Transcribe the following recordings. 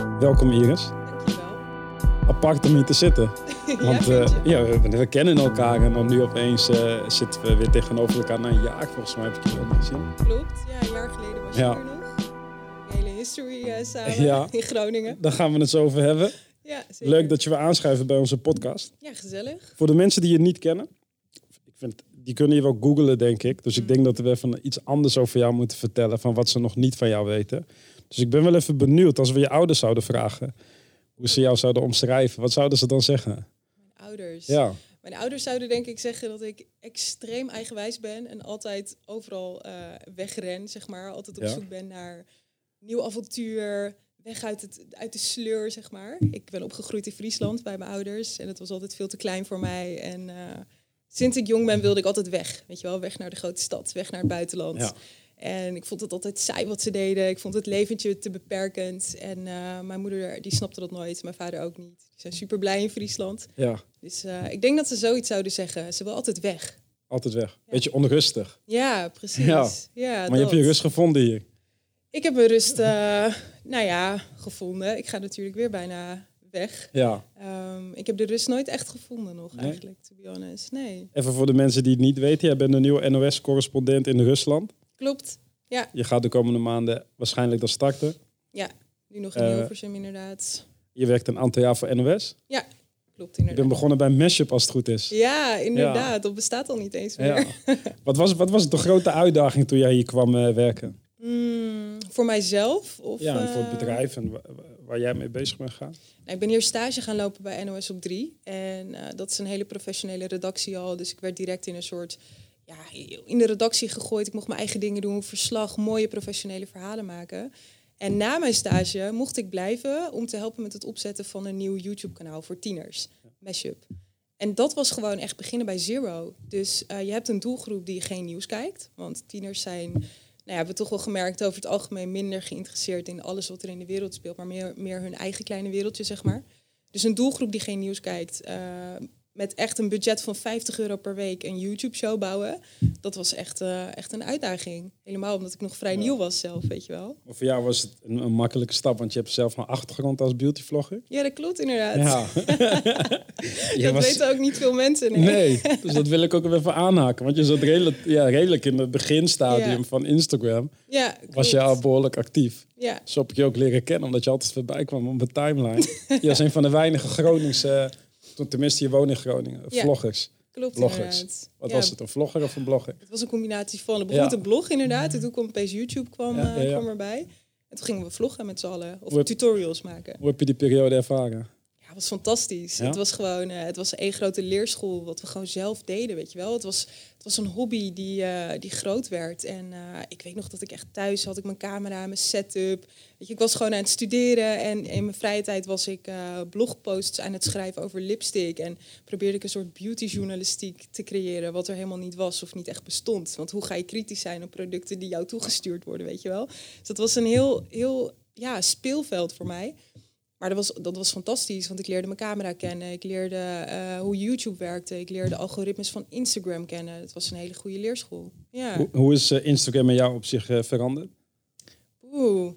Welkom Iris. Dankjewel. Apart om hier te zitten. Want ja, eh, je? ja, we, we kennen elkaar en dan nu opeens eh, zitten we weer tegenover elkaar na een jaar. Volgens mij heb ik je wel gezien. Klopt. Ja, een jaar geleden was je Ja. hier nog. De hele history eh, samen Ja. in Groningen. Daar gaan we het zo over hebben. Ja, zeker. Leuk dat je weer aanschuift bij onze podcast. Ja, gezellig. Voor de mensen die je niet kennen, ik vind, die kunnen je wel googlen, denk ik. Dus ik denk dat we even iets anders over jou moeten vertellen van wat ze nog niet van jou weten. Dus ik ben wel even benieuwd als we je ouders zouden vragen hoe ze jou zouden omschrijven. Wat zouden ze dan zeggen? Mijn ouders. Ja, Mijn ouders zouden denk ik zeggen dat ik extreem eigenwijs ben en altijd overal eh, wegren, zeg maar. Altijd op Ja. zoek ben naar nieuw avontuur, weg uit, het, uit de sleur, zeg maar. Ik ben opgegroeid in Friesland bij mijn ouders en het was altijd veel te klein voor mij. En eh, sinds ik jong ben wilde ik altijd weg, weet je wel. Weg naar de grote stad, weg naar het buitenland. Ja. En ik vond het altijd saai wat ze deden. Ik vond het leventje te beperkend. En eh, mijn moeder die snapte dat nooit, mijn vader ook niet. Die zijn super blij in Friesland. ja, Dus eh, ik denk dat ze zoiets zouden zeggen. Ze wil altijd weg. altijd weg. Beetje onrustig. Ja, precies. Ja. Ja, Maar je hebt je rust gevonden hier. Ik heb mijn rust, eh, nou ja, gevonden. Ik ga natuurlijk weer bijna weg. Ja. Ehm, ik heb de rust nooit echt gevonden nog, Nee? eigenlijk, to be honest. Nee, Even voor de mensen die het niet weten. Jij bent een nieuwe NOS-correspondent in Rusland. Klopt. Ja, Je gaat de komende maanden waarschijnlijk dan starten. nu nog in Eh, Hilversum inderdaad. Je werkt een aantal jaar voor NOS. Klopt Je bent inderdaad. begonnen bij Mashup als het goed is. Ja, inderdaad. Dat bestaat al niet eens meer. Ja. wat, was, wat was de grote uitdaging toen jij hier kwam eh, werken? Mm, voor mijzelf? Of, ja, en voor het eh, bedrijf en wa- waar jij mee bezig bent gegaan? Nou, ik ben hier stage gaan lopen bij NOS op 3. En dat is een hele professionele redactie al. Dus ik werd direct in een soort... Ja, in de redactie gegooid. Ik mocht mijn eigen dingen doen. Verslag, mooie professionele verhalen maken. En na mijn stage mocht ik blijven om te helpen met het opzetten van een nieuw YouTube-kanaal voor tieners. Mashup. En dat was gewoon echt beginnen bij zero. Dus eh, je hebt een doelgroep die geen nieuws kijkt. Want tieners zijn, nou ja, hebben we toch wel gemerkt, over het algemeen minder geïnteresseerd in alles wat er in de wereld speelt. Maar meer, meer hun eigen kleine wereldje, zeg maar. Dus een doelgroep die geen nieuws kijkt. eh, met echt een budget van 50 euro per week een YouTube-show bouwen. Dat was echt, eh, echt een uitdaging. Helemaal omdat ik nog vrij nieuw was zelf, weet je wel. Maar voor jou was het een, een makkelijke stap, want je hebt zelf een achtergrond als beautyvlogger. Ja, dat klopt inderdaad. Ja. Dat was- weten ook niet veel mensen. Nee. Nee, dus dat wil ik ook even aanhaken. Want je zat redelijk, ja, redelijk in het beginstadium Ja. van Instagram. Ja, Was je al behoorlijk actief. Ja, Zo heb ik je ook leren kennen, omdat je altijd voorbij kwam op mijn timeline. je was een van de weinige Groningse, tenminste je woont in Groningen, Ja. vloggers. klopt Vloggers. inderdaad. Wat Ja, was het, een vlogger of een blogger? Het was een combinatie van. Het begon met een blog inderdaad. En toen kwam opeens YouTube kwam, eh, kwam erbij. En toen gingen we vloggen met z'n allen. Of Hoe- tutorials maken. Hoe heb je die periode ervaren? Ja, was fantastisch. Ja? Het was gewoon, eh, het was één grote leerschool wat we gewoon zelf deden, weet je wel. Het was, het was een hobby die, eh, die groot werd. En eh, ik weet nog dat ik echt thuis had ik mijn camera, mijn setup. Weet je, ik was gewoon aan het studeren en in mijn vrije tijd was ik blogposts aan het schrijven over lipstick. En probeerde ik een soort beautyjournalistiek te creëren, wat er helemaal niet was of niet echt bestond. Want hoe ga je kritisch zijn op producten die jou toegestuurd worden, weet je wel. Dus dat was een heel, heel ja, speelveld voor mij. Maar dat was, dat was fantastisch, want ik leerde mijn camera kennen. Ik leerde eh, hoe YouTube werkte. Ik leerde algoritmes van Instagram kennen. Het was een hele goede leerschool. Ja. Hoe, hoe is eh, Instagram in jou op zich eh, veranderd? Oeh.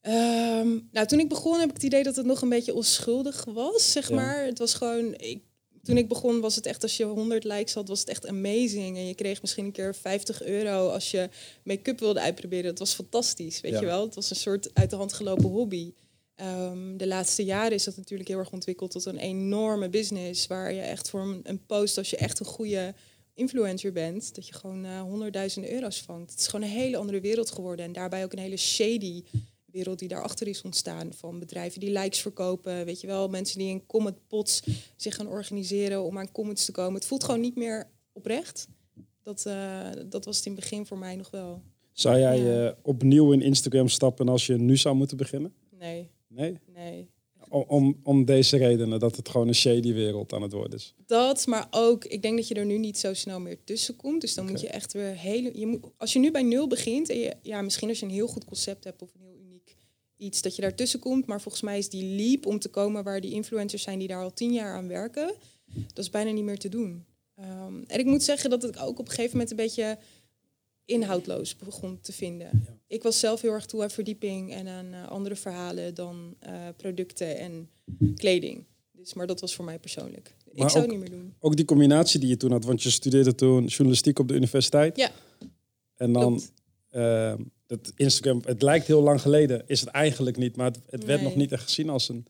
Ehm, nou, toen ik begon heb ik het idee dat het nog een beetje onschuldig was, zeg Ja. maar. Het was gewoon... Ik, toen ik begon was het echt, als je 100 likes had, was het echt amazing. En je kreeg misschien een keer 50 euro als je make-up wilde uitproberen. Dat was fantastisch, weet Ja. je wel. Het was een soort uit de hand gelopen hobby. Ehm, de laatste jaren is dat natuurlijk heel erg ontwikkeld tot een enorme business. Waar je echt voor een, een post, als je echt een goede influencer bent, dat je gewoon eh, honderdduizenden euro's vangt. Het is gewoon een hele andere wereld geworden. En daarbij ook een hele shady wereld die daarachter is ontstaan. Van bedrijven die likes verkopen. Weet je wel, mensen die in commentpots zich gaan organiseren om aan comments te komen. Het voelt gewoon niet meer oprecht. Dat, eh, dat was het in het begin voor mij nog wel. Zou jij Ja. eh, opnieuw in Instagram stappen als je nu zou moeten beginnen? Nee, Nee? nee. Om, om, om deze redenen, dat het gewoon een shady wereld aan het worden is. Dat, maar ook, ik denk dat je er nu niet zo snel meer tussen komt. Dus dan moet je echt weer hele. Je moet, als je nu bij nul begint, en je, ja, misschien als je een heel goed concept hebt of een heel uniek iets, dat je daartussen komt. Maar volgens mij is die leap om te komen waar die influencers zijn die daar al tien jaar aan werken, dat is bijna niet meer te doen. Ehm, en ik moet zeggen dat ik ook op een gegeven moment een beetje inhoudloos begon te vinden. Ik was zelf heel erg toe aan verdieping en aan eh, andere verhalen dan eh, producten en kleding. Dus, maar dat was voor mij persoonlijk. Maar ik zou ook- het niet meer doen. Ook die combinatie die je toen had, want je studeerde toen journalistiek op de universiteit. Ja. En dan eh, dat Instagram, het lijkt heel lang geleden, is het eigenlijk niet, maar het, het werd Nee. nog niet echt gezien als een,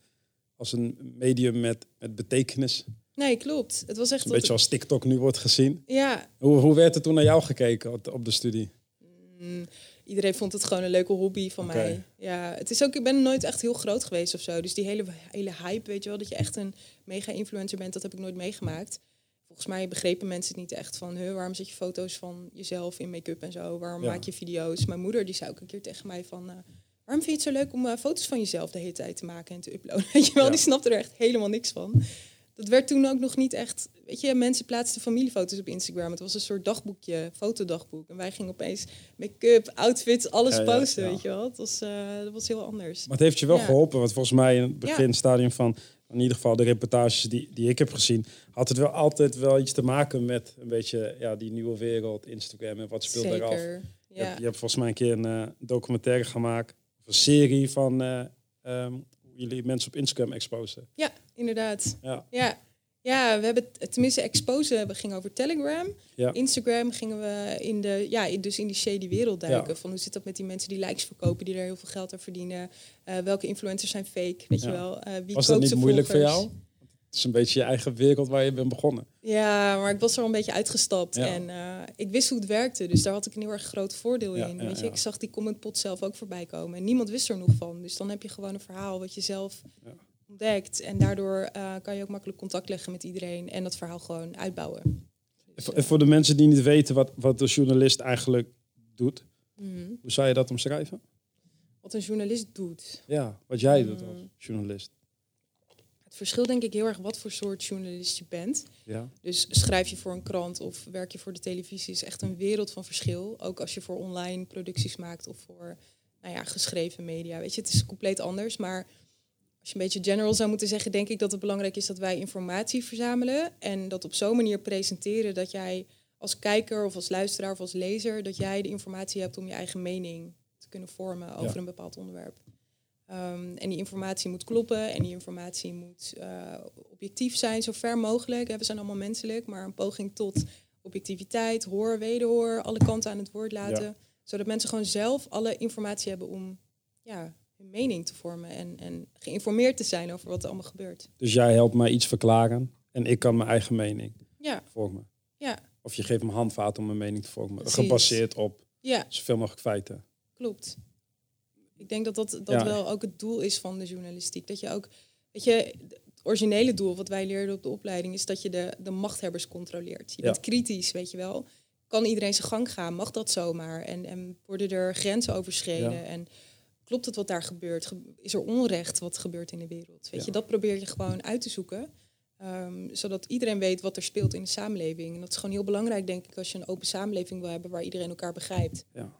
als een medium met, met betekenis. Nee, klopt. Het was echt Een beetje als TikTok nu wordt gezien. ja, Hoe, hoe werd er toen naar jou gekeken op de, op de studie? Mm, iedereen vond het gewoon een leuke hobby van mij. Ja, het is ook, ik ben nooit echt heel groot geweest of zo. Dus die hele, hele hype, weet je wel, dat je echt een mega influencer bent, dat heb ik nooit meegemaakt. Volgens mij begrepen mensen het niet echt van, huh, waarom zet je foto's van jezelf in make-up en zo? Waarom Ja. maak je video's? Mijn moeder die zei ook een keer tegen mij van, eh, waarom vind je het zo leuk om eh, foto's van jezelf de hele tijd te maken en te uploaden? Weet je wel, Ja. die snapte er echt helemaal niks van. Dat werd toen ook nog niet echt. Weet je, mensen plaatsten familiefoto's op Instagram. Het was een soort dagboekje, fotodagboek. En wij gingen opeens make-up, outfits, alles Ja, posten. ja. Weet je wel, het was, eh, dat was heel anders. Maar het heeft je wel geholpen, want volgens mij in het beginstadium van, in ieder geval de reportages die, die ik heb gezien, had het wel altijd wel iets te maken met een beetje ja, die nieuwe wereld, Instagram en wat speelt. Zeker. Je, Ja. hebt, je hebt volgens mij een keer een eh, documentaire gemaakt, of een serie van eh, ehm, jullie mensen op Instagram exposen. ja, inderdaad. Ja, Ja. ja, we hebben het- tenminste expose we gingen over Telegram. ja. Instagram gingen we in de, ja, dus in die shady wereld duiken. Ja. Van hoe zit dat met die mensen die likes verkopen, die er heel veel geld aan verdienen? Eh, welke influencers zijn fake? Weet je wel? Eh, wie Was dat niet moeilijk voor jou? Is een beetje je eigen wereld waar je bent begonnen. Ja, maar ik was er al een beetje uitgestapt. Ja. En eh, ik wist hoe het werkte. Dus daar had ik een heel erg groot voordeel Ja, in. ja, Weet je, ik zag die commentpot zelf ook voorbij komen. En niemand wist er nog van. Dus dan heb je gewoon een verhaal wat je zelf ontdekt. En daardoor eh, kan je ook makkelijk contact leggen met iedereen. En dat verhaal gewoon uitbouwen. Dus, En voor de mensen die niet weten wat, wat de journalist eigenlijk doet, mhm. hoe zou je dat omschrijven? Wat een journalist doet. Ja, wat jij doet als Mm. journalist. Verschil denk ik heel erg wat voor soort journalist je bent. Ja, Dus schrijf je voor een krant of werk je voor de televisie is echt een wereld van verschil. Ook als je voor online producties maakt of voor nou ja, geschreven media. Weet je, het is compleet anders. Maar als je een beetje general zou moeten zeggen, denk ik dat het belangrijk is dat wij informatie verzamelen. En dat op zo'n manier presenteren dat jij als kijker of als luisteraar of als lezer, dat jij de informatie hebt om je eigen mening te kunnen vormen over Ja. een bepaald onderwerp. Ehm, en die informatie moet kloppen en die informatie moet eh, objectief zijn, zo ver mogelijk. We zijn allemaal menselijk, maar een poging tot objectiviteit, hoor, wederhoor, alle kanten aan het woord laten. Ja. Zodat mensen gewoon zelf alle informatie hebben om ja, hun mening te vormen en, en geïnformeerd te zijn over wat er allemaal gebeurt. Dus jij helpt mij iets verklaren en ik kan mijn eigen mening Ja, vormen. ja, Of je geeft me handvaten om mijn mening te vormen. Precies. Gebaseerd op ja, zoveel mogelijk feiten. klopt. Ik denk dat dat, dat Ja. wel ook het doel is van de journalistiek. Dat je ook, weet je, het originele doel wat wij leerden op de opleiding is dat je de, de machthebbers controleert. Je Ja. bent kritisch, weet je wel. Kan iedereen zijn gang gaan? Mag dat zomaar? En, en worden er grenzen overschreden? Ja. En klopt het wat daar gebeurt? Ge- Is er onrecht wat gebeurt in de wereld? Weet je, dat probeer je gewoon uit te zoeken. Ehm, zodat iedereen weet wat er speelt in de samenleving. En dat is gewoon heel belangrijk, denk ik, als je een open samenleving wil hebben waar iedereen elkaar begrijpt. Ja.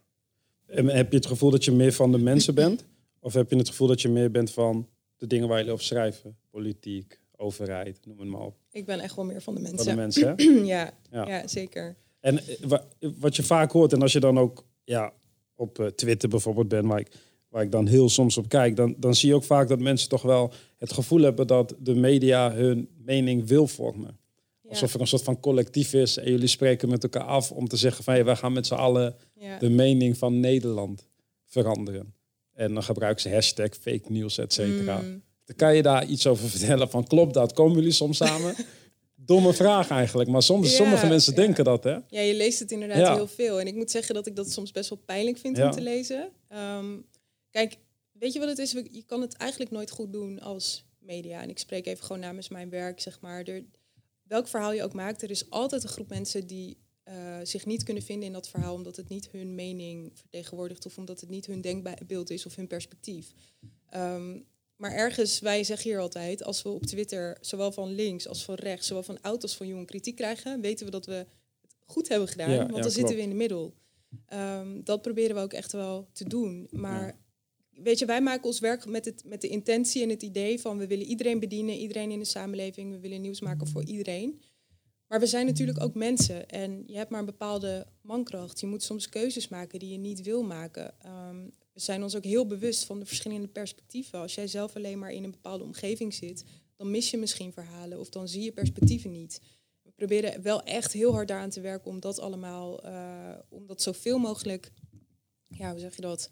En heb je het gevoel dat je meer van de mensen bent? Of heb je het gevoel dat je meer bent van de dingen waar jullie over schrijven? Politiek, overheid, noem het maar op. Ik ben echt wel meer van de Van mensen. de mensen, hè? ja, Ja. ja. zeker. En eh, wa- wat je vaak hoort, en als je dan ook ja, op eh, Twitter bijvoorbeeld bent, waar ik, waar ik dan heel soms op kijk, dan, dan zie je ook vaak dat mensen toch wel het gevoel hebben dat de media hun mening wil vormen. Ja, Alsof er een soort van collectief is en jullie spreken met elkaar af om te zeggen van hey, wij gaan met z'n allen ja. de mening van Nederland veranderen. En dan gebruiken ze hashtag fake news, et cetera. Mm, Dan kan je daar iets over vertellen van klopt dat? Komen jullie soms samen? Domme vraag eigenlijk, maar soms, Ja, sommige mensen denken dat hè? ja, je leest het inderdaad heel veel. En ik moet zeggen dat ik dat soms best wel pijnlijk vind om te lezen. Ehm, kijk, weet je wat het is? Je kan het eigenlijk nooit goed doen als media. En ik spreek even gewoon namens mijn werk, zeg maar. Er, welk verhaal je ook maakt, er is altijd een groep mensen die eh, zich niet kunnen vinden in dat verhaal, omdat het niet hun mening vertegenwoordigt of omdat het niet hun denkbeeld is of hun perspectief. Ehm, maar ergens, wij zeggen hier altijd, als we op Twitter zowel van links als van rechts, zowel van oud als van jong kritiek krijgen, weten we dat we het goed hebben gedaan, Ja, want ja, dan zitten we in de middel. Ehm, dat proberen we ook echt wel te doen. Maar. Weet je, wij maken ons werk met, het, met de intentie en het idee van we willen iedereen bedienen, iedereen in de samenleving, we willen nieuws maken voor iedereen. Maar we zijn natuurlijk ook mensen en je hebt maar een bepaalde mankracht. Je moet soms keuzes maken die je niet wil maken. Ehm, we zijn ons ook heel bewust van de verschillende perspectieven. Als jij zelf alleen maar in een bepaalde omgeving zit, dan mis je misschien verhalen of dan zie je perspectieven niet. We proberen wel echt heel hard daaraan te werken om dat allemaal, uh, om dat zoveel mogelijk, ja, hoe zeg je dat,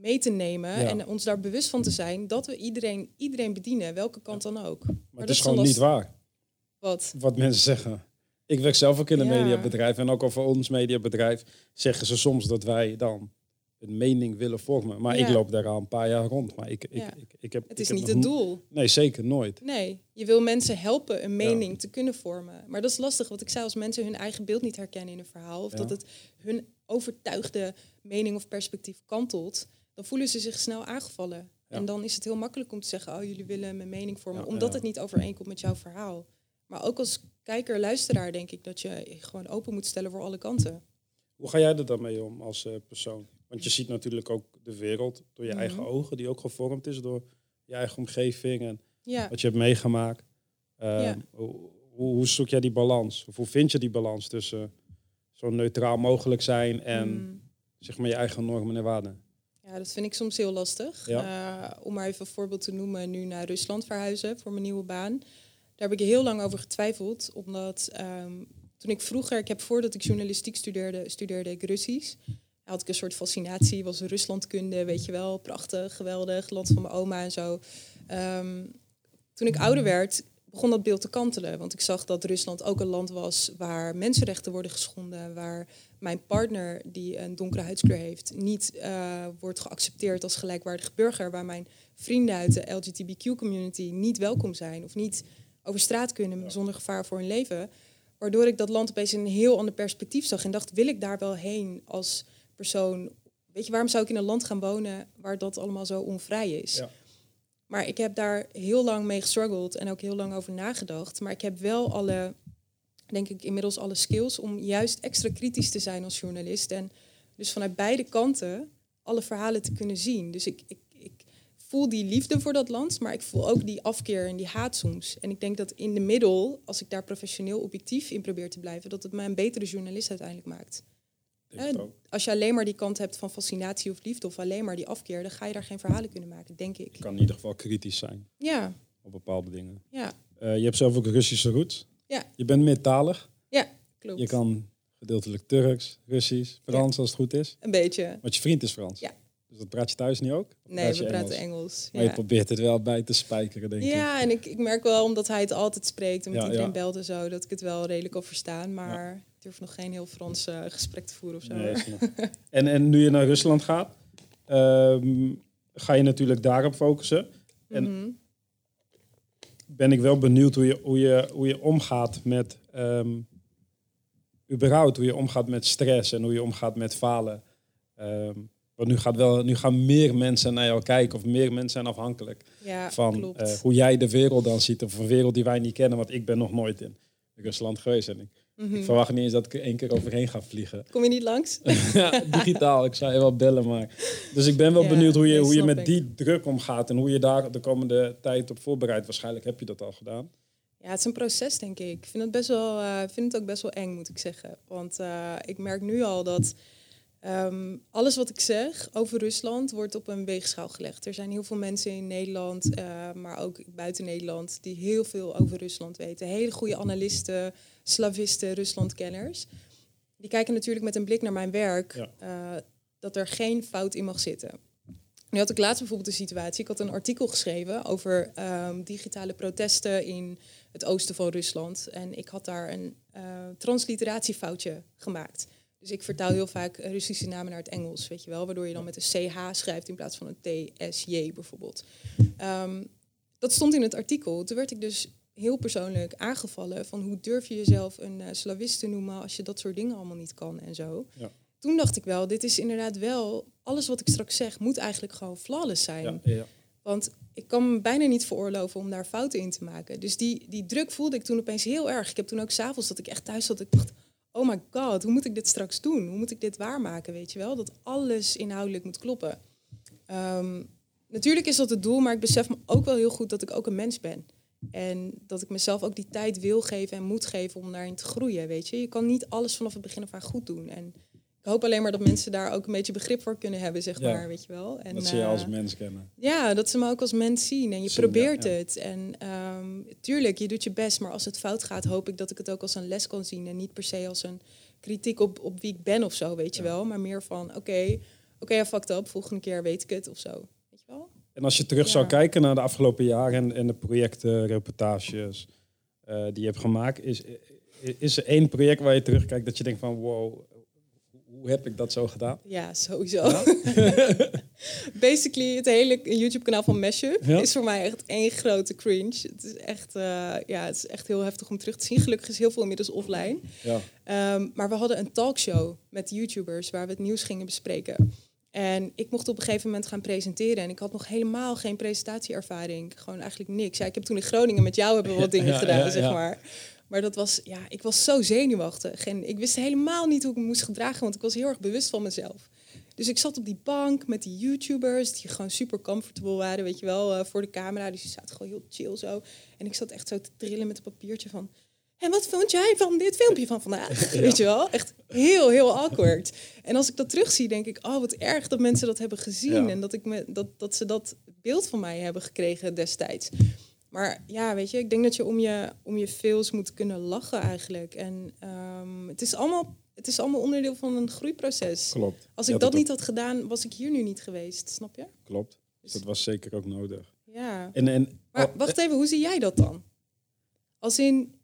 mee te nemen en ons daar bewust van te zijn dat we iedereen, iedereen bedienen, welke kant dan ook. Maar, maar het is gewoon niet waar. Wat? Wat mensen zeggen. Ik werk zelf ook in een mediabedrijf en ook over ons mediabedrijf zeggen ze soms dat wij dan een mening willen vormen. Maar ik loop daar al een paar jaar rond. Maar ik, ik, ik, ik, heb, het is ik niet het doel. Nee, zeker nooit. Nee, je wil mensen helpen een mening te kunnen vormen. Maar dat is lastig, wat ik zei, als mensen hun eigen beeld niet herkennen in een verhaal... of dat het hun overtuigde mening of perspectief kantelt... dan voelen ze zich snel aangevallen. En dan is het heel makkelijk om te zeggen... oh, jullie willen mijn mening vormen, omdat het niet overeenkomt met jouw verhaal. Maar ook als kijker, luisteraar denk ik dat je gewoon open moet stellen voor alle kanten. Hoe ga jij er dan mee om als uh, persoon? Want je ziet natuurlijk ook de wereld door je eigen mhm. ogen, die ook gevormd is door je eigen omgeving en wat je hebt meegemaakt. Uh, hoe, hoe, zoek jij die balans? Of hoe vind je die balans tussen zo neutraal mogelijk zijn en mhm. zeg maar je eigen normen en waarden? Ja, dat vind ik soms heel lastig. Uh, om maar even een voorbeeld te noemen, nu naar Rusland verhuizen voor mijn nieuwe baan. Daar heb ik heel lang over getwijfeld, omdat um, toen ik vroeger, ik heb voordat ik journalistiek studeerde, studeerde ik Russisch had ik een soort fascinatie, was Ruslandkunde, weet je wel, prachtig, geweldig, land van mijn oma en zo. Ehm, toen ik ouder werd, begon dat beeld te kantelen. Want ik zag dat Rusland ook een land was waar mensenrechten worden geschonden, waar mijn partner, die een donkere huidskleur heeft, niet uh, wordt geaccepteerd als gelijkwaardig burger, waar mijn vrienden uit de LGBTQ-community niet welkom zijn of niet over straat kunnen zonder gevaar voor hun leven. Waardoor ik dat land opeens in een heel ander perspectief zag en dacht, wil ik daar wel heen als persoon. Weet je, waarom zou ik in een land gaan wonen waar dat allemaal zo onvrij is? Ja. Maar ik heb daar heel lang mee gestruggeld en ook heel lang over nagedacht. Maar ik heb wel alle, denk ik, inmiddels alle skills om juist extra kritisch te zijn als journalist. En dus vanuit beide kanten alle verhalen te kunnen zien. Dus ik, ik, ik voel die liefde voor dat land, maar ik voel ook die afkeer en die haat soms. En ik denk dat in de middel, als ik daar professioneel objectief in probeer te blijven, dat het mij een betere journalist uiteindelijk maakt als je alleen maar die kant hebt van fascinatie of liefde of alleen maar die afkeer, dan ga je daar geen verhalen kunnen maken, denk ik. Je kan in ieder geval kritisch zijn. Ja. Op bepaalde dingen. Ja. Uh, je hebt zelf ook Russische roots. Ja. Je bent meertalig. Ja, klopt. Je kan gedeeltelijk Turks, Russisch, Frans als het goed is. Een beetje. Want je vriend is Frans. Ja. Dus dat praat je thuis niet ook? nee, we praten Engels. Maar je probeert het wel bij te spijkeren, denk ik. Ja, en ik, ik merk wel, omdat hij het altijd spreekt en met iedereen belt en zo, dat ik het wel redelijk kan verstaan. Maar ik durf nog geen heel Frans uh, gesprek te voeren of zo. Nee, en, en nu je naar Rusland gaat, um, ga je natuurlijk daarop focussen. En mm ben ik wel benieuwd hoe je, hoe je, hoe je omgaat met... Um, überhaupt hoe je omgaat met stress en hoe je omgaat met falen. Um, want nu, gaat wel, nu gaan meer mensen naar jou kijken of meer mensen zijn afhankelijk ja, van uh, hoe jij de wereld dan ziet. Of een wereld die wij niet kennen, want ik ben nog nooit in Rusland geweest. En ik, ik verwacht niet eens dat ik er één keer overheen ga vliegen. Kom je niet langs? ja, digitaal. Ik zou je wel bellen, maar... Dus ik ben wel benieuwd hoe je, hoe je met die druk omgaat en hoe je daar de komende tijd op voorbereidt. Waarschijnlijk heb je dat al gedaan. Ja, het is een proces, denk ik. Ik vind het, best wel, uh, vind het ook best wel eng, moet ik zeggen. Want uh, ik merk nu al dat Ehm, alles wat ik zeg over Rusland wordt op een weegschaal gelegd. Er zijn heel veel mensen in Nederland, uh, maar ook buiten Nederland, die heel veel over Rusland weten. Hele goede analisten, slavisten, Ruslandkenners. Die kijken natuurlijk met een blik naar mijn werk uh, dat er geen fout in mag zitten. Nu had ik laatst bijvoorbeeld een situatie. Ik had een artikel geschreven over um, digitale protesten in het oosten van Rusland. En ik had daar een uh, transliteratiefoutje gemaakt. Dus ik vertaal heel vaak Russische namen naar het Engels, weet je wel, waardoor je dan met een CH schrijft in plaats van een TSJ bijvoorbeeld. Um, dat stond in het artikel. Toen werd ik dus heel persoonlijk aangevallen van hoe durf je jezelf een uh, slavist te noemen als je dat soort dingen allemaal niet kan en zo. Ja. Toen dacht ik wel, dit is inderdaad wel, alles wat ik straks zeg moet eigenlijk gewoon flawless zijn. Ja, Want ik kan me bijna niet veroorloven om daar fouten in te maken. Dus die, die druk voelde ik toen opeens heel erg. Ik heb toen ook s'avonds dat ik echt thuis zat, ik dacht, oh my god, hoe moet ik dit straks doen? Hoe moet ik dit waarmaken, weet je wel? Dat alles inhoudelijk moet kloppen. Um, natuurlijk is dat het doel, maar ik besef me ook wel heel goed dat ik ook een mens ben. En dat ik mezelf ook die tijd wil geven en moet geven om daarin te groeien. Weet je, je kan niet alles vanaf het begin af aan goed doen. En ik hoop alleen maar dat mensen daar ook een beetje begrip voor kunnen hebben, zeg Ja. maar. Weet je wel. En, dat ze je als eh, mens kennen. ja, dat ze me ook als mens zien en je Zien, probeert ja. het. En ehm, tuurlijk, je doet je best, maar als het fout gaat, hoop ik dat ik het ook als een les kan zien. En niet per se als een kritiek op, op wie ik ben of zo, weet je wel. Maar meer van, oké, oké, ja, fucked up, volgende keer weet ik het of zo. En als je terug zou kijken naar de afgelopen jaren en, en de projecten, reportages eh, die je hebt gemaakt, is, is er één project waar je terugkijkt dat je denkt van wow, hoe heb ik dat zo gedaan? Ja, sowieso. Basically, het hele YouTube-kanaal van Mashup Ja. is voor mij echt één grote cringe. Het is echt, eh, ja, het is echt heel heftig om terug te zien. Gelukkig is heel veel inmiddels offline. Ja, Ehm, maar we hadden een talkshow met YouTubers waar we het nieuws gingen bespreken. En ik mocht op een gegeven moment gaan presenteren. En ik had nog helemaal geen presentatieervaring. Gewoon eigenlijk niks. Ja, ik heb toen in Groningen met jou hebben wat dingen Ja, gedaan, ja, zeg ja. maar. Maar dat was, ja, ik was zo zenuwachtig. En ik wist helemaal niet hoe ik me moest gedragen, want ik was heel erg bewust van mezelf. Dus ik zat op die bank met die YouTubers, die gewoon super comfortable waren, weet je wel, eh, voor de camera. Dus die zaten gewoon heel chill zo. En ik zat echt zo te trillen met een papiertje van... En wat vond jij van dit filmpje van vandaag? Weet je wel? Echt heel, heel awkward. En als ik dat terugzie, denk ik, oh, wat erg dat mensen dat hebben gezien. Ja. En dat, ik me, dat, dat ze dat beeld van mij hebben gekregen destijds. Maar ja, weet je, ik denk dat je om je, om je fails moet kunnen lachen eigenlijk. En ehm, het, is allemaal, het is allemaal onderdeel van een groeiproces. klopt. Als Ja, ik dat niet had gedaan, was ik hier nu niet geweest, snap je? Klopt. Dus dat was zeker ook nodig. Ja. En, en, Maar oh, wacht even, hoe zie jij dat dan? Als in,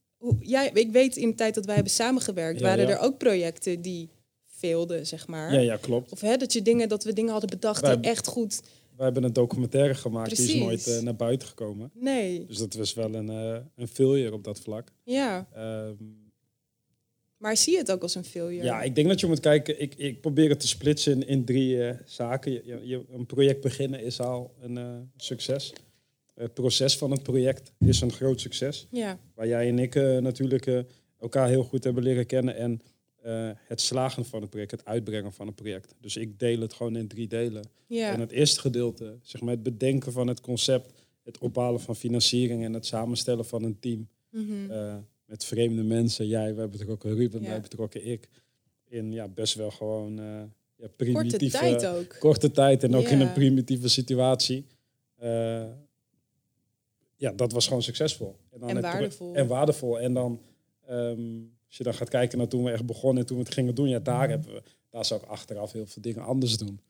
jij, ik weet in de tijd dat wij hebben samengewerkt, Ja, waren ja. er ook projecten die veelden, zeg maar. ja, ja, klopt. Of hè, dat, je dingen, dat we dingen hadden bedacht Wij- die echt goed... We hebben een documentaire gemaakt, die is nooit eh, naar buiten gekomen. Nee, Dus dat was wel een, eh een failure op dat vlak. ja. Ehm, Maar zie je het ook als een failure? Ja, ik denk dat je moet kijken. Ik, ik probeer het te splitsen in, in drie eh, zaken. Je, je- een project beginnen is al een eh, succes. Het proces van het project is een groot succes. Ja, Waar jij en ik eh, natuurlijk eh, elkaar heel goed hebben leren kennen. En eh, het slagen van het project, het uitbrengen van het project. Dus ik deel het gewoon in drie delen. ja. En het eerste gedeelte, zeg maar het bedenken van het concept, het ophalen van financiering en het samenstellen van een team. Mhm. met vreemde mensen, jij, wij betrokken Ruben, Ja. wij betrokken ik. In ja, best wel gewoon ja, Korte primitieve... tijd ook. Korte tijd en ook in een primitieve situatie. Ja, dat was gewoon succesvol. dan En het pro- waardevol. En waardevol. En dan, ehm, als je dan gaat kijken naar toen we echt begonnen en toen we het gingen doen, ja, daar hebben we, daar zou ik achteraf heel veel dingen anders doen.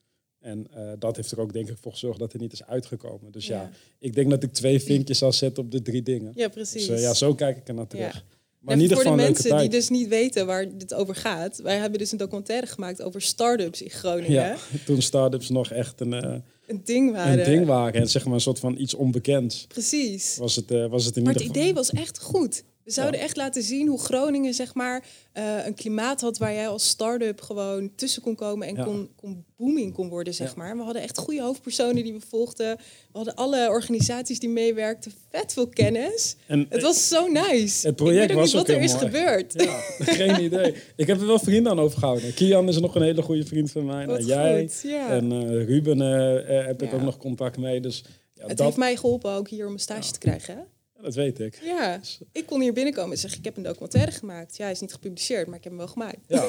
En eh, dat heeft er ook denk ik voor gezorgd dat er niet is uitgekomen. Dus ja, Ja. ik denk dat ik twee vinkjes zal zetten op de drie dingen. Ja, precies. Dus eh, ja, zo kijk ik er naar terug. Ja. Maar in voor de mensen die dus niet weten waar dit over gaat. Wij hebben dus een documentaire gemaakt over start-ups in Groningen. Ja, toen start-ups nog echt een, eh, Een ding waren. een ding waren. En zeg maar een soort van iets onbekends. Precies. Was het, eh, was het in Maar het geval. idee was echt goed. We zouden echt laten zien hoe Groningen zeg maar, eh, een klimaat had waar jij als start-up gewoon tussen kon komen en kon, kon booming kon worden. Zeg maar. We hadden echt goede hoofdpersonen die we volgden. We hadden alle organisaties die meewerkten. Vet veel kennis. En, Het was zo nice. Het project ik weet ook was niet ook wat er is mooi. gebeurd. Ja, geen idee. Ik heb er wel vrienden aan overgehouden. Kian is nog een hele goede vriend van mij. Wat Nou, jij goed, ja. en eh, Ruben eh, heb ik ook nog contact mee. Dus ja, Het dat, heeft mij geholpen ook hier om een stage te krijgen. Dat weet ik. Ja, ik kon hier binnenkomen en zeggen, ik heb een documentaire gemaakt. Ja, hij is niet gepubliceerd, maar ik heb hem wel gemaakt. Ja.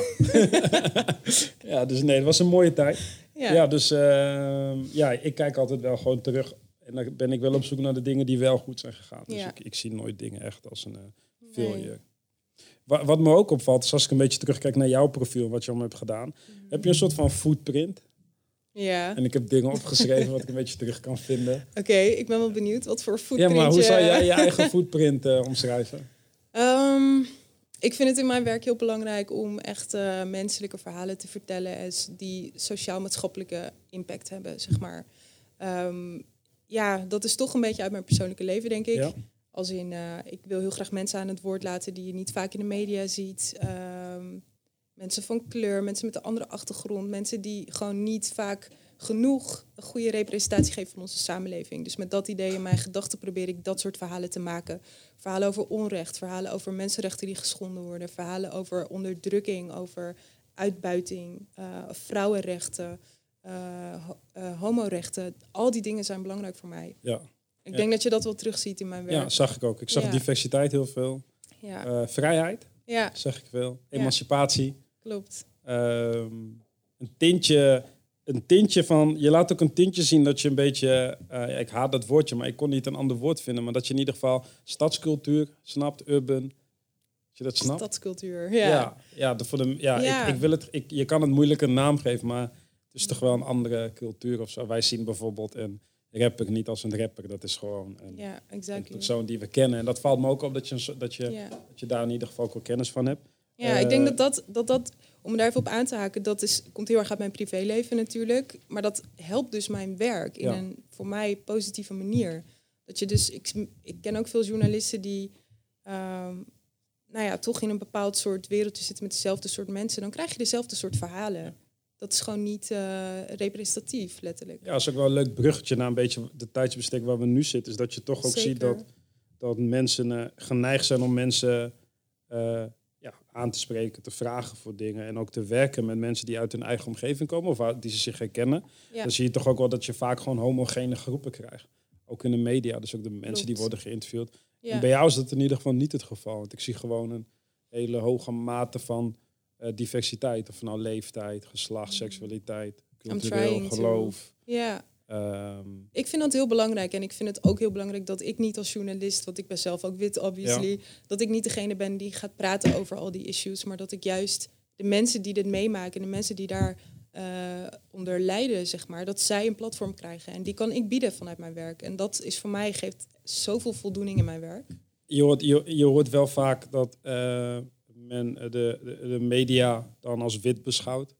ja, dus nee, het was een mooie tijd. Ja, Ja, dus eh, ja, ik kijk altijd wel gewoon terug. En dan ben ik wel op zoek naar de dingen die wel goed zijn gegaan. Dus Ja. ik, ik zie nooit dingen echt als een uh, Nee. failure. Wa- Wat me ook opvalt, is als ik een beetje terugkijk naar jouw profiel, wat je allemaal hebt gedaan. Heb je een soort van footprint? Ja. En ik heb dingen opgeschreven wat ik een beetje terug kan vinden. oké, ik ben wel benieuwd wat voor Ja, footprint maar hoe zou jij je eigen footprint eh, omschrijven? Ehm, ik vind het in mijn werk heel belangrijk om echt eh, menselijke verhalen te vertellen die sociaal-maatschappelijke impact hebben, zeg maar. Ehm, ja, dat is toch een beetje uit mijn persoonlijke leven, denk ik. Ja. Als in, eh, ik wil heel graag mensen aan het woord laten die je niet vaak in de media ziet. Ehm, mensen van kleur, mensen met een andere achtergrond, mensen die gewoon niet vaak genoeg een goede representatie geven van onze samenleving. Dus met dat idee in mijn gedachten probeer ik dat soort verhalen te maken. Verhalen over onrecht, verhalen over mensenrechten die geschonden worden, verhalen over onderdrukking, over uitbuiting, eh, vrouwenrechten, eh, ho- eh, homorechten. Al die dingen zijn belangrijk voor mij. Ja. Ik denk dat je dat wel terugziet in mijn werk. Ja, zag ik ook. Ik zag Ja. diversiteit heel veel. Ja, vrijheid, ja zeg ik veel. Emancipatie. Klopt. Ehm, een tintje, een tintje van, je laat ook een tintje zien dat je een beetje, eh, ik haat dat woordje, maar ik kon niet een ander woord vinden, maar dat je in ieder geval stadscultuur snapt, urban, dat je dat snapt. Stadscultuur. ja, Ja. ja, de, voor de, ja, Ja. Ik, ik wil het, ik, je kan het moeilijk een naam geven, maar het is toch wel een andere cultuur of zo. Wij zien bijvoorbeeld een rapper niet als een rapper, dat is gewoon een, Ja, een persoon die we kennen. En dat valt me ook op dat je, dat je, Ja. dat je daar in ieder geval ook wel kennis van hebt. Ja, ik Eh, denk dat dat, dat dat, om daar even op aan te haken, dat is, komt heel erg uit mijn privéleven natuurlijk. Maar dat helpt dus mijn werk in Ja. een voor mij positieve manier. Dat je dus, ik, ik ken ook veel journalisten die, ehm, nou ja, toch in een bepaald soort wereldje zitten met dezelfde soort mensen. Dan krijg je dezelfde soort verhalen. Dat is gewoon niet eh, representatief, letterlijk. Ja, dat is ook wel een leuk bruggetje naar een beetje de tijdsbestek waar we nu zitten. Is dat je toch ook Zeker. ziet dat, dat mensen eh, geneigd zijn om mensen eh, aan te spreken, te vragen voor dingen. En ook te werken met mensen die uit hun eigen omgeving komen of die ze zich herkennen. Ja. Dan zie je toch ook wel dat je vaak gewoon homogene groepen krijgt. Ook in de media, dus ook de mensen die worden geïnterviewd. En bij jou is dat in ieder geval niet het geval. Want ik zie gewoon een hele hoge mate van eh, diversiteit. Of nou leeftijd, geslacht, seksualiteit, cultureel, Mm. trying to- geloof. ja, Ehm, Ik vind dat heel belangrijk. En ik vind het ook heel belangrijk dat ik niet als journalist, want ik ben zelf ook wit, obviously, dat ik niet degene ben die gaat praten over al die issues, maar dat ik juist de mensen die dit meemaken, de mensen die daar eh, onder lijden, zeg maar, dat zij een platform krijgen. En die kan ik bieden vanuit mijn werk. En dat is voor mij, geeft zoveel voldoening in mijn werk. je, hoort, je, je hoort wel vaak dat eh, men de, de, de media dan als wit beschouwt.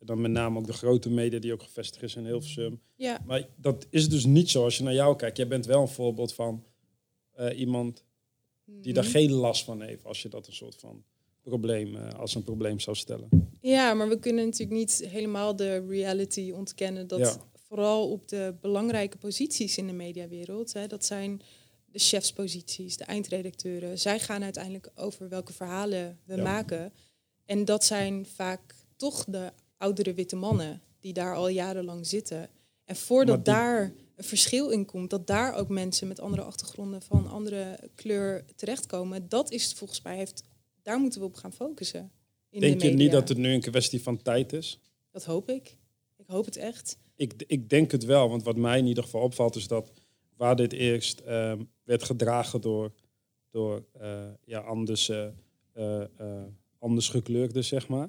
En dan met name ook de grote media die ook gevestigd is in Hilversum. Ja, Maar dat is dus niet zo als je naar jou kijkt. Jij bent wel een voorbeeld van eh, iemand die daar Mhm. geen last van heeft. Als je dat een soort van probleem, eh, als een probleem zou stellen. Ja, maar we kunnen natuurlijk niet helemaal de reality ontkennen dat Ja. vooral op de belangrijke posities in de mediawereld, hè, dat zijn de chefsposities, de eindredacteuren, zij gaan uiteindelijk over welke verhalen we Ja. maken. En dat zijn vaak toch de oudere witte mannen die daar al jarenlang zitten. En voordat die- daar een verschil in komt, dat daar ook mensen met andere achtergronden van andere kleur terechtkomen, dat is volgens mij, heeft, daar moeten we op gaan focussen. In Denk de je niet dat het nu een kwestie van tijd is? Dat hoop ik. Ik hoop het echt. Ik, ik denk het wel, want wat mij in ieder geval opvalt is dat waar dit eerst ehm, werd gedragen door, door eh, ja, anders, eh, anders gekleurden, zeg maar,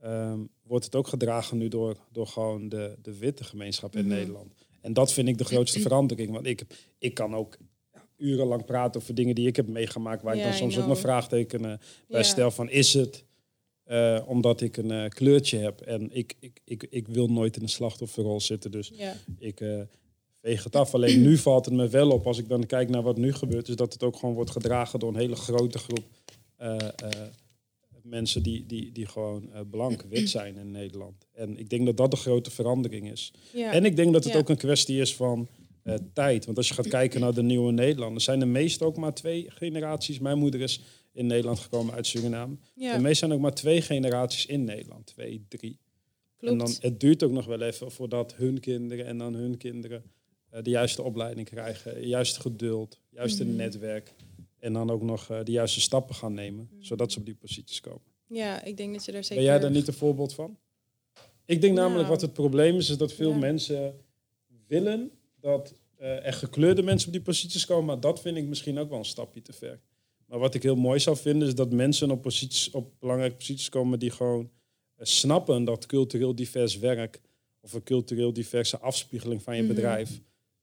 ehm, wordt het ook gedragen nu door, door gewoon de, de witte gemeenschap in Mhm. Nederland. En dat vind ik de grootste verandering, want ik, ik kan ook urenlang praten over dingen die ik heb meegemaakt, waar ik dan soms ook mijn vraagtekenen bij stel van is het eh, omdat ik een eh, kleurtje heb en ik, ik, ik, ik wil nooit in een slachtofferrol zitten. Dus ik eh, veeg het af. Alleen nu valt het me wel op als ik dan kijk naar wat nu gebeurt, is dat het ook gewoon wordt gedragen door een hele grote groep mensen die, die, die gewoon eh, blank wit zijn in Nederland. En ik denk dat dat de grote verandering is. Ja. En ik denk dat het Ja. ook een kwestie is van eh, tijd. Want als je gaat kijken naar de nieuwe Nederlanders, zijn de meeste ook maar twee generaties. Mijn moeder is in Nederland gekomen uit Suriname. ja, De meeste zijn ook maar twee generaties in Nederland. Twee, drie. klopt. En dan, het duurt ook nog wel even voordat hun kinderen en dan hun kinderen eh, de juiste opleiding krijgen. Juist geduld, juist een Mhm. netwerk. En dan ook nog eh, de juiste stappen gaan nemen, Mhm. zodat ze op die posities komen. ja, ik denk dat je daar zeker... Ben jij daar niet een voorbeeld van? Ik denk namelijk Nou. wat het probleem is, is dat veel Ja. mensen willen dat eh, er gekleurde mensen op die posities komen. Maar dat vind ik misschien ook wel een stapje te ver. Maar wat ik heel mooi zou vinden, is dat mensen op, posities, op belangrijke posities komen die gewoon eh, snappen dat cultureel divers werk of een cultureel diverse afspiegeling van je Mhm. bedrijf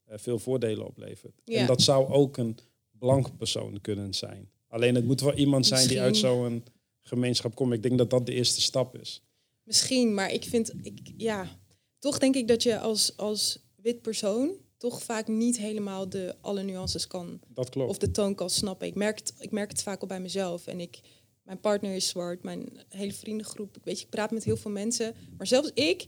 veel voordelen oplevert. Ja. En dat zou ook een blanke persoon kunnen zijn. Alleen het moet wel iemand zijn die uit zo'n gemeenschap komt. Ik denk dat dat de eerste stap is. Misschien, maar ik vind... Ik, ja, toch denk ik dat je als, als wit persoon toch vaak niet helemaal de alle nuances kan Dat klopt. of de toon kan snappen. Ik merk het, ik merk het vaak al bij mezelf. En ik, mijn partner is zwart, mijn hele vriendengroep. Ik weet je, ik praat met heel veel mensen. Maar zelfs ik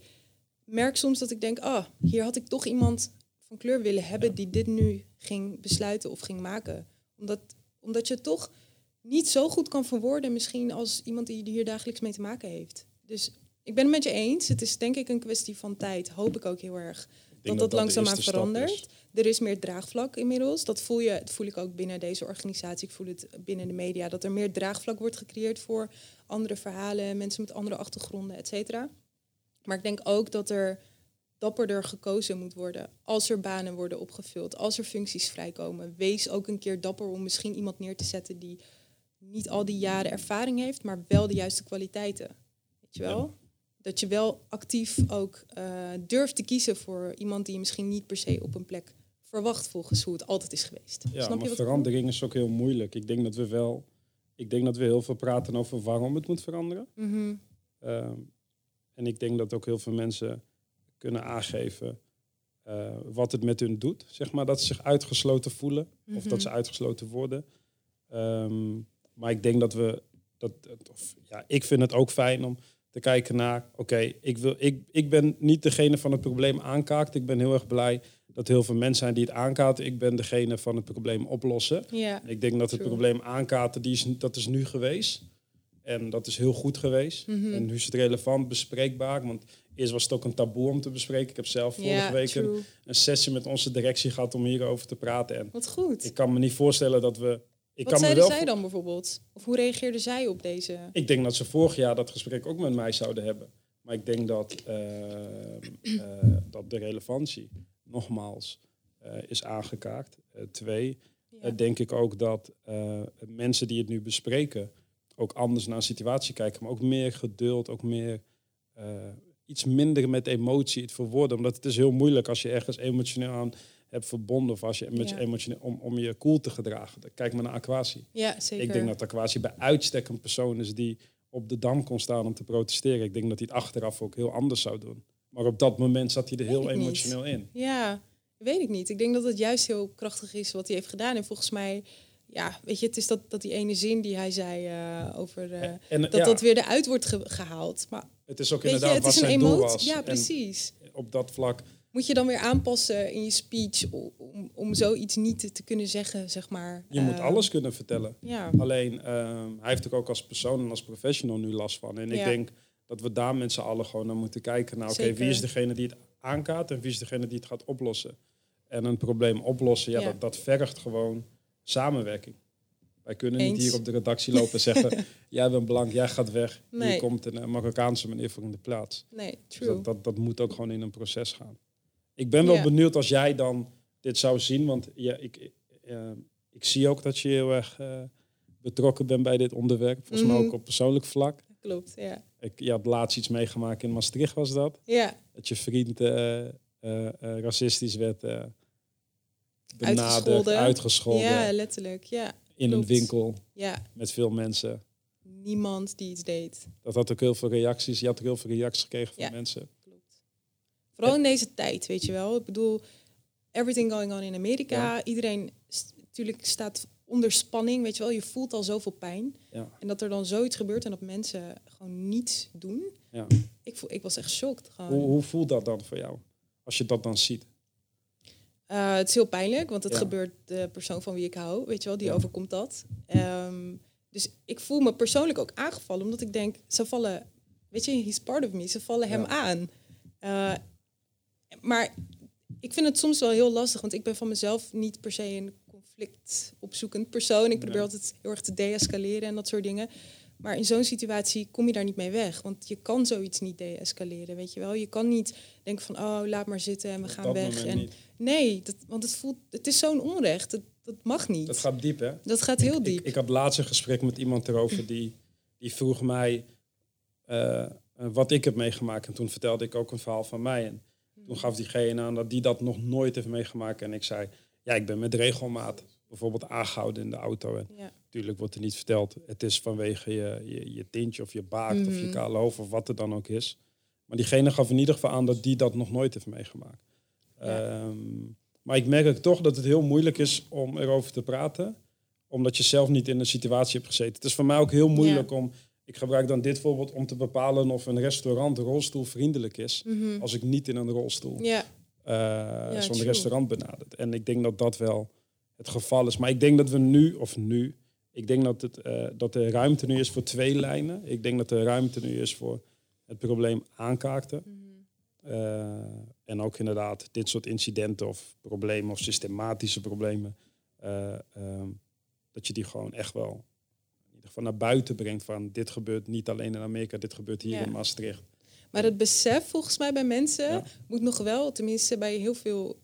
merk soms dat ik denk, ah, hier had ik toch iemand van kleur willen hebben die dit nu ging besluiten of ging maken. Omdat, omdat je het toch niet zo goed kan verwoorden misschien als iemand die hier dagelijks mee te maken heeft. Dus ik ben het met je eens. Het is denk ik een kwestie van tijd. Hoop ik ook heel erg. Dat dat, langzaamaan verandert. is. Er is meer draagvlak inmiddels. Dat voel, je, dat voel ik ook binnen deze organisatie. Ik voel het binnen de media. Dat er meer draagvlak wordt gecreëerd voor andere verhalen, mensen met andere achtergronden, et cetera. Maar ik denk ook dat er dapperder gekozen moet worden. Als er banen worden opgevuld, als er functies vrijkomen. Wees ook een keer dapper om misschien iemand neer te zetten die niet al die jaren ervaring heeft, maar wel de juiste kwaliteiten. Weet je wel? Dat je wel actief ook eh, durft te kiezen voor iemand die je misschien niet per se op een plek verwacht volgens hoe het altijd is geweest. Ja, Snap maar verandering is ook heel moeilijk. Ik denk dat we wel, ik denk dat we heel veel praten over waarom het moet veranderen. Mhm. Ehm, en ik denk dat ook heel veel mensen kunnen aangeven eh, wat het met hun doet. Zeg maar dat ze zich uitgesloten voelen of dat ze uitgesloten worden. Ehm, maar ik denk dat we, dat, of, ja, ik vind het ook fijn om te kijken naar, oké, ik wil, ik, ik ben niet degene van het probleem aankaart. Ik ben heel erg blij dat heel veel mensen zijn die het aankaarten. Ik ben degene van het probleem oplossen. Ja, Ik denk dat het True. probleem aankaarten, die is, dat is nu geweest. En dat is heel goed geweest. Mhm. En nu is het relevant, bespreekbaar. Want eerst was het ook een taboe om te bespreken. Ik heb zelf vorige week een, sessie met onze directie gehad om hierover te praten. En Wat goed. ik kan me niet voorstellen dat we... Ik Wat kan me zeiden wel zij dan bijvoorbeeld? Of hoe reageerden zij op deze? Ik denk dat ze vorig jaar dat gesprek ook met mij zouden hebben. Maar ik denk dat, eh, eh, dat de relevantie nogmaals eh, is aangekaart. Eh, twee, Ja. denk ik ook dat mensen die het nu bespreken ook anders naar een situatie kijken, maar ook meer geduld, ook meer iets minder met emotie het verwoorden. Omdat het is heel moeilijk als je ergens emotioneel aan hebt verbonden of als je met Ja. emotioneel om, om je cool te gedragen. Kijk maar naar Aquatie. ja, zeker. Ik denk dat Aquatie bij uitstek een persoon is die op de dam kon staan om te protesteren. Ik denk dat hij het achteraf ook heel anders zou doen. Maar op dat moment zat hij er heel niet. emotioneel in. Ja, weet ik niet. Ik denk dat het juist heel krachtig is wat hij heeft gedaan. En volgens mij, ja, weet je, het is dat, dat die ene zin die hij zei eh, over... eh, En dat ja, dat weer eruit wordt ge- gehaald. Maar het is ook je, inderdaad het wat is een zijn doel emotie. was. Ja, En precies. op dat vlak, Moet je dan weer aanpassen in je speech om, om zoiets niet te, te kunnen zeggen, zeg maar. je moet Eh, alles kunnen vertellen. Ja, Alleen, ehm, hij heeft er ook als persoon en als professional nu last van. En ik denk dat we daar met z'n allen gewoon naar moeten kijken. Nou, oké, wie is degene die het aankaart en wie is degene die het gaat oplossen? En een probleem oplossen, ja, Ja. Dat, dat vergt gewoon samenwerking. Wij kunnen niet Eens. hier op de redactie lopen en zeggen... jij bent blank, jij gaat weg. Hier Nee. komt een eh, Marokkaanse meneer voor in de plaats. nee, Dus dat, dat, dat moet ook gewoon in een proces gaan. Ik ben wel benieuwd als jij dan dit zou zien. Want ja, ik, eh, ik zie ook dat je heel erg eh, betrokken bent bij dit onderwerp. Volgens mij Mhm. ook op persoonlijk vlak. Klopt, ja. Ik, je had laatst iets meegemaakt in Maastricht, was dat? Ja, Dat je vriend racistisch werd benaderd, Uitgescholden. ja, letterlijk, ja. in een winkel Ja, met veel mensen. niemand die iets deed. Dat had ook heel veel reacties. Je had ook heel veel reacties gekregen van Ja. mensen. Klopt. Vooral in deze tijd, weet je wel. Ik bedoel, everything going on in Amerika. Iedereen natuurlijk staat onder spanning, weet je wel. Je voelt al zoveel pijn. Ja. En dat er dan zoiets gebeurt en dat mensen gewoon niets doen. Ja. Ik, voel, ik was echt shocked. Gewoon. Hoe, hoe voelt dat dan voor jou? Als je dat dan ziet. Eh, het is heel pijnlijk, want het Ja. gebeurt de persoon van wie ik hou, weet je wel, die Ja. overkomt dat. Ehm, dus ik voel me persoonlijk ook aangevallen, omdat ik denk, ze vallen, weet je, he's part of me, ze vallen hem aan. Eh, maar ik vind het soms wel heel lastig, want ik ben van mezelf niet per se een conflict opzoekend persoon. Ik probeer Nee. altijd heel erg te deescaleren en dat soort dingen. Maar in zo'n situatie kom je daar niet mee weg. Want je kan zoiets niet deescaleren, weet je wel. Je kan niet denken van, oh, laat maar zitten en we Op gaan weg. En niet. Nee, dat, want het, voelt, het is zo'n onrecht. Dat, dat mag niet. Dat gaat diep, hè? Dat gaat heel diep. Ik, ik had laatst een gesprek met iemand erover die, die vroeg mij eh, eh, wat ik heb meegemaakt. En toen vertelde ik ook een verhaal van mij. En toen gaf diegene aan dat die dat nog nooit heeft meegemaakt. En ik zei, ja, ik ben met regelmaat bijvoorbeeld aangehouden in de auto. En ja. natuurlijk wordt er niet verteld, het is vanwege je, je, je tintje of je baard of je Mhm. kale hoofd of wat het dan ook is. Maar diegene gaf in ieder geval aan dat die dat nog nooit heeft meegemaakt. Ja. Ehm, maar ik merk toch dat het heel moeilijk is om erover te praten, omdat je zelf niet in een situatie hebt gezeten. Het is voor mij ook heel moeilijk om, ik gebruik dan dit voorbeeld om te bepalen of een restaurant rolstoelvriendelijk is, Mhm. als ik niet in een rolstoel ja. eh, zo'n restaurant benadert. En ik denk dat dat wel het geval is. Maar ik denk dat we nu, of nu, ik denk dat, het, eh, dat er ruimte nu is voor twee lijnen. Ik denk dat er ruimte nu is voor het probleem aankaarten. Mhm. Eh, en ook inderdaad dit soort incidenten of problemen of systematische problemen. eh, ehm, dat je die gewoon echt wel in ieder geval naar buiten brengt van dit gebeurt niet alleen in Amerika, dit gebeurt hier Ja. in Maastricht. Maar het besef volgens mij bij mensen Ja. moet nog wel, tenminste bij heel veel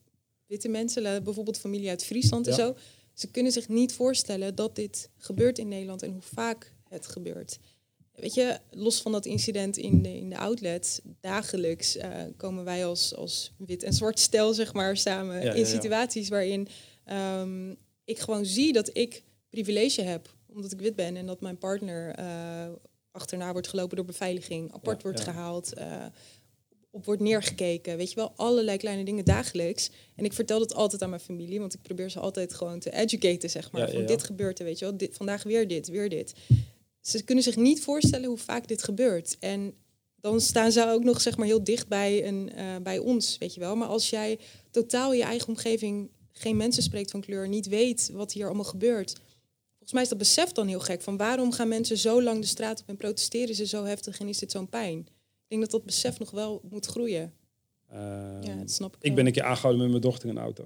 witte mensen, bijvoorbeeld familie uit Friesland en zo, ze kunnen zich niet voorstellen dat dit gebeurt in Nederland en hoe vaak het gebeurt. Weet je, los van dat incident in de, in de outlet, dagelijks eh, komen wij als, als wit en zwart stel zeg maar samen Ja, in ja. situaties waarin ehm, ik gewoon zie dat ik privilege heb omdat ik wit ben en dat mijn partner eh, achterna wordt gelopen door beveiliging, apart wordt gehaald, eh, op wordt neergekeken. Weet je wel, allerlei kleine dingen dagelijks. En ik vertel dat altijd aan mijn familie, want ik probeer ze altijd gewoon te educaten, zeg maar. Ja, Van ja. dit gebeurt er, weet je wel. Dit, vandaag weer dit, weer dit. Ze kunnen zich niet voorstellen hoe vaak dit gebeurt. En dan staan ze ook nog zeg maar heel dicht bij, een, eh, bij ons, weet je wel. Maar als jij totaal je eigen omgeving geen mensen spreekt van kleur, niet weet wat hier allemaal gebeurt. Volgens mij is dat besef dan heel gek. Van waarom gaan mensen zo lang de straat op en protesteren ze zo heftig en is dit zo'n pijn? Ik denk dat dat besef nog wel moet groeien. Ehm, Ja, dat snap ik. Ik wel. ben een keer aangehouden met mijn dochter in een auto.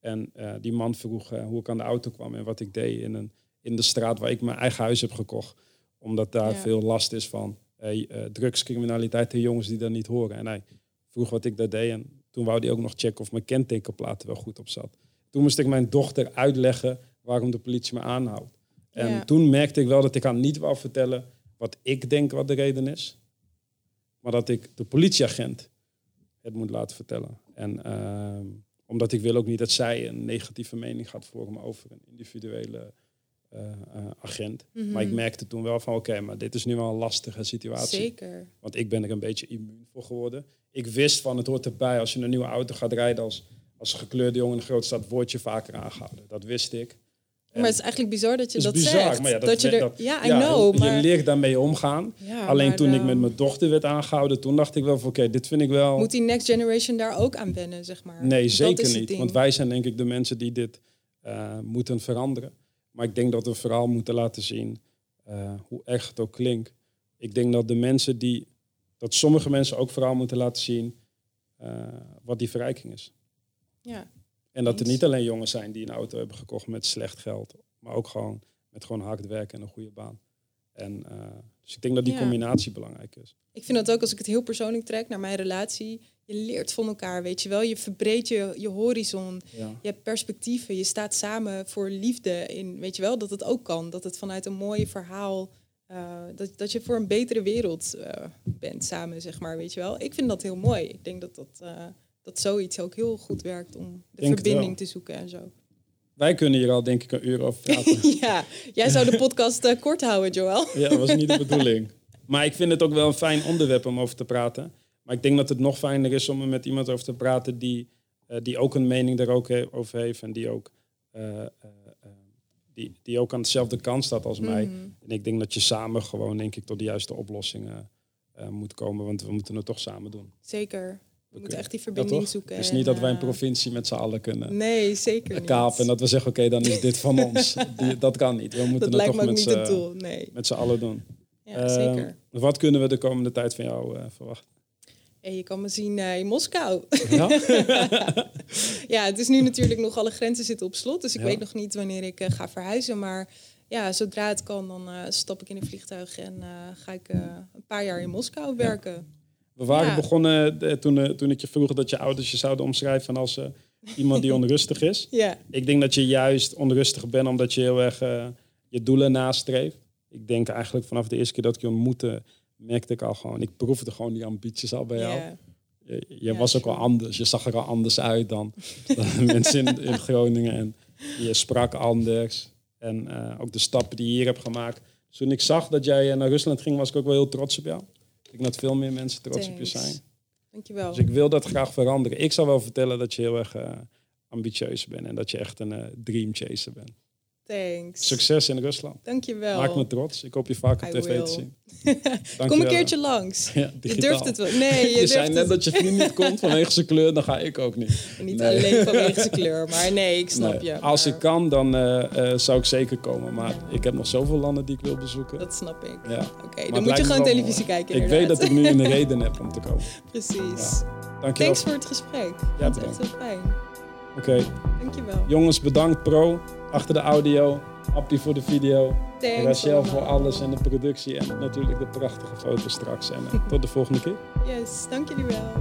En eh, die man vroeg eh, hoe ik aan de auto kwam en wat ik deed in, een, in de straat waar ik mijn eigen huis heb gekocht. Omdat daar Ja. veel last is van eh, drugscriminaliteit en jongens die dat niet horen. En hij vroeg wat ik daar deed. En toen wou hij ook nog checken of mijn kentekenplaat er wel goed op zat. Toen moest ik mijn dochter uitleggen waarom de politie me aanhoudt. En Ja. toen merkte ik wel dat ik haar niet wou vertellen wat ik denk wat de reden is. Maar dat ik de politieagent het moet laten vertellen. En ehm, omdat ik wil ook niet dat zij een negatieve mening gaat vormen over een individuele eh, eh, agent. Mhm. Maar ik merkte toen wel van oké, maar dit is nu wel een lastige situatie. Zeker. Want ik ben er een beetje immuun voor geworden. Ik wist van het hoort erbij als je een nieuwe auto gaat rijden als, als gekleurde jongen in de grote stad, word je vaker aangehouden. Dat wist ik. En maar het is eigenlijk bizar dat je dat bizar, zegt. maar ja, dat, dat je er, dat- ja, I ja, know. Je Maar leert daarmee omgaan. Ja, Alleen toen ik ehm, met mijn dochter werd aangehouden, toen dacht ik wel van oké, dit vind ik wel... moet die next generation daar ook aan wennen, zeg maar. Nee, zeker niet. ding. Want wij zijn denk ik de mensen die dit eh, moeten veranderen. Maar ik denk dat we vooral moeten laten zien eh, hoe erg het ook klinkt. Ik denk dat de mensen die, dat sommige mensen ook vooral moeten laten zien eh, wat die verrijking is. Ja, En dat er niet alleen jongens zijn die een auto hebben gekocht met slecht geld, maar ook gewoon met gewoon hard werken en een goede baan. En, eh, dus ik denk dat die Ja. combinatie belangrijk is. ik vind dat ook als ik het heel persoonlijk trek naar mijn relatie. Je leert van elkaar, weet je wel. Je verbreedt je, je horizon. Ja. Je hebt perspectieven. Je staat samen voor liefde. In, weet je wel, dat het ook kan. Dat het vanuit een mooi verhaal... eh, dat, dat je voor een betere wereld eh, bent samen, zeg maar. Weet je wel. Ik vind dat heel mooi. Ik denk dat, dat, dat zoiets ook heel goed werkt om de Denk verbinding te zoeken en zo. Wij kunnen hier al denk ik een uur over praten. ja, jij zou de podcast eh, kort houden, Joël. Ja, dat was niet de bedoeling. Maar ik vind het ook wel een fijn onderwerp om over te praten. Maar ik denk dat het nog fijner is om er met iemand over te praten die, eh, die ook een mening daarover over heeft. En die ook, eh, die, die ook aan dezelfde kant staat als mij. Mhm. En ik denk dat je samen gewoon, denk ik, tot de juiste oplossingen moet komen. Want we moeten het toch samen doen. Zeker. We moeten echt die verbinding zoeken. Het is niet dat wij een eh, provincie met z'n allen kunnen Nee, zeker niet. kapen. En dat we zeggen, oké, dan is dit van ons. Die, dat kan niet. We moeten dat het toch met z'n-. Nee, allen doen. ja, zeker. Wat kunnen we de komende tijd van jou eh, verwachten? En je kan me zien eh, in Moskou. Ja? ja, het is nu natuurlijk nog alle grenzen zitten op slot. Dus ik Ja. weet nog niet wanneer ik eh, ga verhuizen. Maar ja, zodra het kan, dan eh, stap ik in een vliegtuig en eh, ga ik eh, een paar jaar in Moskou werken. We waren Ja. begonnen eh, toen, eh, toen ik je vroeg dat je ouders je zouden omschrijven als eh, iemand die onrustig is. Ja, Ik denk dat je juist onrustig bent omdat je heel erg je doelen nastreeft. Ik denk eigenlijk vanaf de eerste keer dat ik je ontmoette, merkte ik al gewoon, ik proefde gewoon die ambities al bij jou. ja. Je, je Ja, was ook al anders, je zag er al anders uit dan, dan mensen in, in Groningen. En je sprak anders. En ook de stappen die je hier hebt gemaakt. Dus toen ik zag dat jij naar Rusland ging, was ik ook wel heel trots op jou. Ik denk dat veel meer mensen trots op je zijn. Dankjewel. Dus ik wil dat graag veranderen. Ik zal wel vertellen dat je heel erg eh, ambitieus bent en dat je echt een eh, dream chaser bent. Thanks. Succes in Rusland. Dankjewel. Maak me trots. Ik hoop je vaak op I tv will. te zien. Kom een keertje langs. Ja, Je durft het wel. Nee, je, Je, zei het net dat je vriend niet komt vanwege zijn kleur, dan ga ik ook niet. Niet Nee. alleen vanwege zijn kleur, maar nee, ik snap Nee, je. Als ik kan, dan eh, eh, zou ik zeker komen. Maar ik heb nog zoveel landen die ik wil bezoeken. Dat snap ik. Ja. Oké, dan moet je gewoon televisie kijken Ik weet dat ik nu een reden heb om te komen. Precies. Dankjewel. Thanks voor het gesprek. Ja, Dat is echt heel fijn. Oké, Dankjewel. jongens, bedankt pro. Achter de audio. Appie voor de video. Thanks Rachel allemaal. voor alles en de productie. En natuurlijk de prachtige foto's straks. En eh, tot de volgende keer. Yes, dank jullie wel.